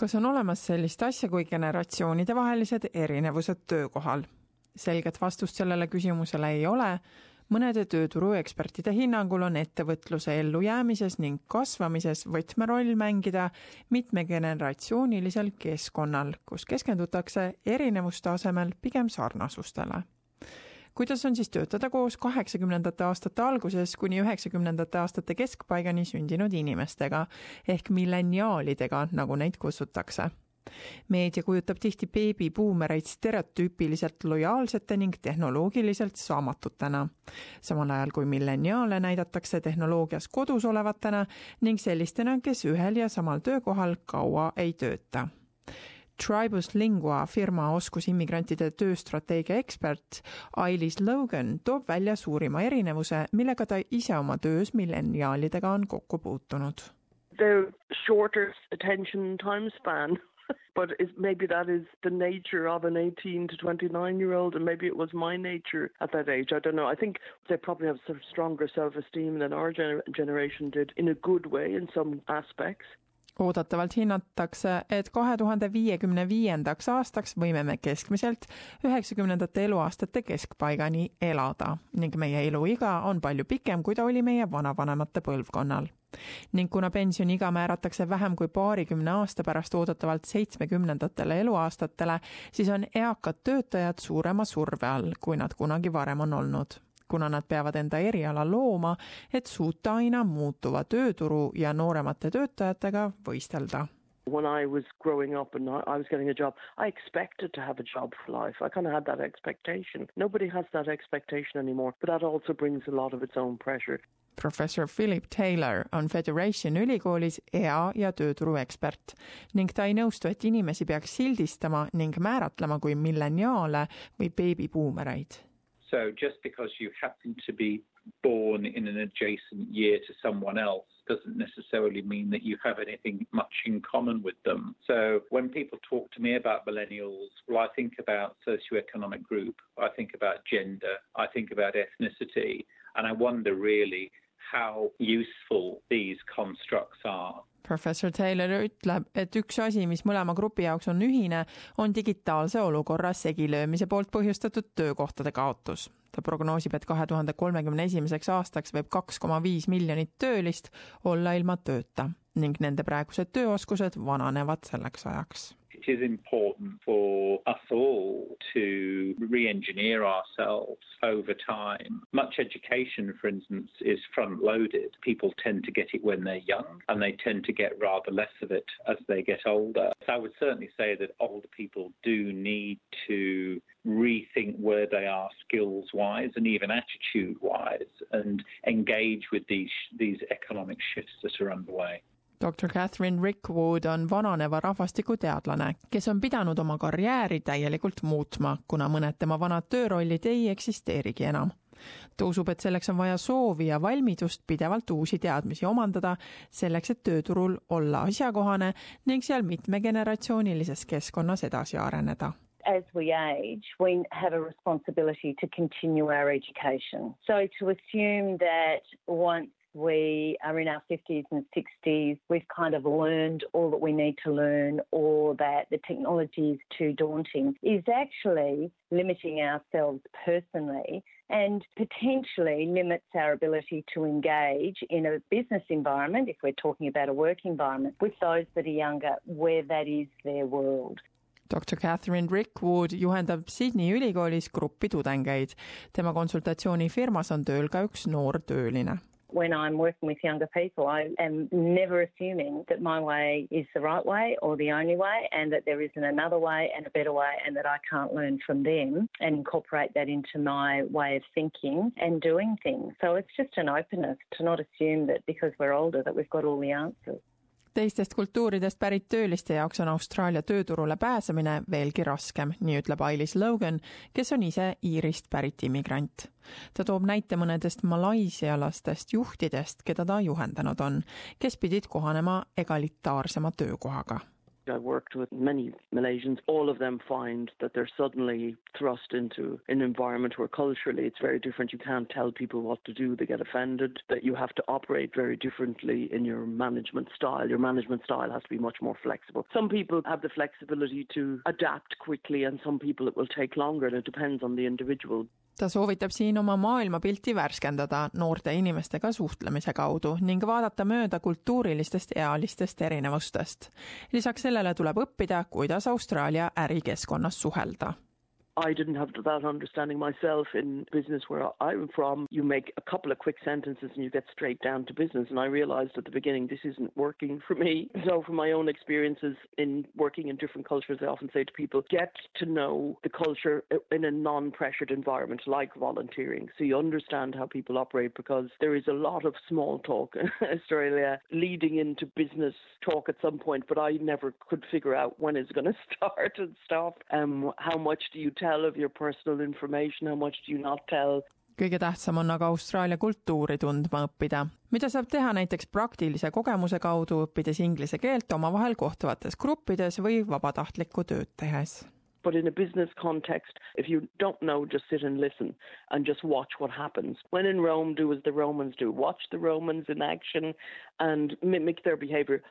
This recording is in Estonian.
kas on olemas sellist asja kui generatsioonidevahelised erinevused töökohal? selget vastust sellele küsimusele ei ole, mõnede tööturuekspertide hinnangul on ettevõtluse ellujäämises ning kasvamises võtmeroll mängida mitmegeneratsioonilisel keskkonnal, kus keskendutakse erinevuste asemel pigem sarnasustele kuidas on siis töötada koos kaheksakümnendate aastate alguses kuni üheksakümnendate aastate keskpaigani sündinud inimestega ehk milleniaalidega, nagu neid kutsutakse. meedia kujutab tihti beebibuumereid stereotüüpiliselt lojaalsete ning tehnoloogiliselt saamatutena, samal ajal kui milleniaale näidatakse tehnoloogias kodus olevatena ning sellistena, kes ühel ja samal töökohal kaua ei tööta Tribus Lingua firma oskusimmigrantide tööstrateegia ekspert Ailis Logan toob välja suurima erinevuse, millega ta ise oma töös milleniaalidega on kokku puutunud. Their shorter attention time span but it, maybe that is the nature of an 18 to 29 year old, and maybe it was my nature at that age. I don't know. I think they probably have sort of stronger self esteem than our gener- generation did in a good way in some aspects. Oodatavalt hinnatakse, et kahe tuhande viiekümne viiendaks aastaks võime me keskmiselt üheksakümnendate eluaastate keskpaigani elada ning meie eluiga on palju pikem, kui ta oli meie vanavanemate põlvkonnal. Ning kuna pensioniiga määratakse vähem kui paarikümne aasta pärast oodatavalt seitsmekümnendatele eluaastatele, siis on eakad töötajad suurema surve all, kui nad kunagi varem on olnud kuna nad peavad enda eriala looma, et suuta aina muutuva tööturu ja nooremate töötajatega võistelda when I was growing up and I was getting a job, I expected to have a job for life. I kind of had that expectation. Nobody has that expectation anymore, but that also brings a lot of its own pressure. professor Philip Taylor on Federation ülikoolis ea- ja tööturuekspert ning ta ei nõustu, et inimesi peaks sildistama ning määratlema kui milleniaale või beebibuumereid So just because you happen to be born in an adjacent year to someone else doesn't necessarily mean that you have anything much in common with them. So when people talk to me about millennials, well, I think about socioeconomic group, I think about gender, I think about ethnicity, and I wonder really how useful these constructs are. professor Taylor ütleb, et üks asi, mis mõlema grupi jaoks on ühine, on digitaalse olukorra segilöömise poolt põhjustatud töökohtade kaotus. ta prognoosib, et kahe tuhande kolmekümne esimeseks aastaks võib kaks koma viis miljonit töölist olla ilma tööta ning nende praegused tööoskused vananevad selleks ajaks is important for us all to re engineer ourselves over time. Much education, for instance, is front loaded. People tend to get it when they're young and they tend to get rather less of it as they get older. So I would certainly say that older people do need to rethink where they are skills wise and even attitude wise and engage with these these economic shifts that are underway. Doktor Catherine Rickwood on vananeva rahvastiku teadlane, kes on pidanud oma karjääri täielikult muutma, kuna mõned tema vanad töörollid ei eksisteerigi enam. ta usub, et selleks on vaja soovi ja valmidust pidevalt uusi teadmisi omandada, selleks et tööturul olla asjakohane ning seal mitmegeneratsioonilises keskkonnas edasi areneda as we age, we have a responsibility to continue our education. So to assume that once we are in our 50s and 60s, we've kind of learned all that we need to learn or that the technology is too daunting is actually limiting ourselves personally and potentially limits our ability to engage in a business environment, if we're talking about a work environment, with those that are younger where that is their world. doktor Catherine Rickwood juhendab Sydney ülikoolis gruppi tudengeid. tema konsultatsioonifirmas on tööl ka üks noor tööline when I'm working with younger people, I am never assuming that my way is the right way or the only way, and that there isn't another way and a better way, and that I can't learn from them and incorporate that into my way of thinking and doing things. So it's just an openness to not assume that because we're older that we've got all the answers. Teistest kultuuridest pärit tööliste jaoks on Austraalia tööturule pääsemine veelgi raskem, nii ütleb Ailis Logan, kes on ise Iirist pärit immigrant. ta toob näite mõnedest malaisialastest juhtidest, keda ta juhendanud on, kes pidid kohanema egalitaarsema töökohaga I worked with many Malaysians. All of them find that they're suddenly thrust into an environment where culturally it's very different. You can't tell people what to do, they get offended, that you have to operate very differently in your management style. Your management style has to be much more flexible. Some people have the flexibility to adapt quickly, and some people it will take longer, and it depends on the individual. Ta soovitab siin oma maailmapilti värskendada noorte inimestega suhtlemise kaudu ning vaadata mööda kultuurilistest ealistest erinevustest. lisaks sellele tuleb õppida, kuidas Austraalia ärikeskkonnas suhelda I didn't have that understanding myself in business where I'm from. You make a couple of quick sentences and you get straight down to business. And I realized at the beginning this isn't working for me. So, from my own experiences in working in different cultures, I often say to people, get to know the culture in a non pressured environment like volunteering. So, you understand how people operate because there is a lot of small talk in Australia leading into business talk at some point, but I never could figure out when it's going to start and stop. Um, how much do you tell of your personal information, how much do you not tell? kõige tähtsam on aga Austraalia kultuuri tundma õppida, mida saab teha näiteks praktilise kogemuse kaudu, õppides inglise keelt omavahel kohtuvates gruppides või vabatahtlikku tööd tehes But in a business context, if you don't know, just sit and listen and just watch what happens. When in Rome, do as the Romans do. Watch the Romans in action and mimic their behavior.